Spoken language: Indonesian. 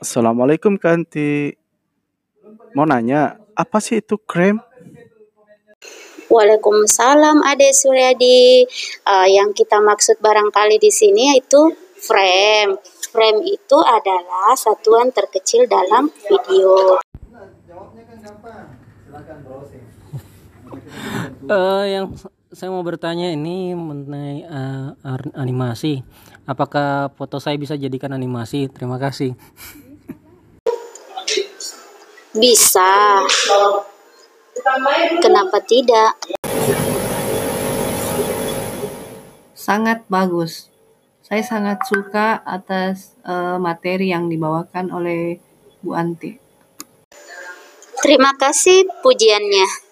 Assalamualaikum Kanti. Mau nanya, apa sih itu krem? Waalaikumsalam Ade Suryadi. Uh, yang kita maksud barangkali di sini yaitu frame. Frame itu adalah satuan terkecil dalam video. Uh, yang saya mau bertanya ini mengenai uh, animasi. Apakah foto saya bisa jadikan animasi? Terima kasih. Bisa. Kenapa tidak? Sangat bagus. Saya sangat suka atas uh, materi yang dibawakan oleh Bu Anti. Terima kasih pujiannya.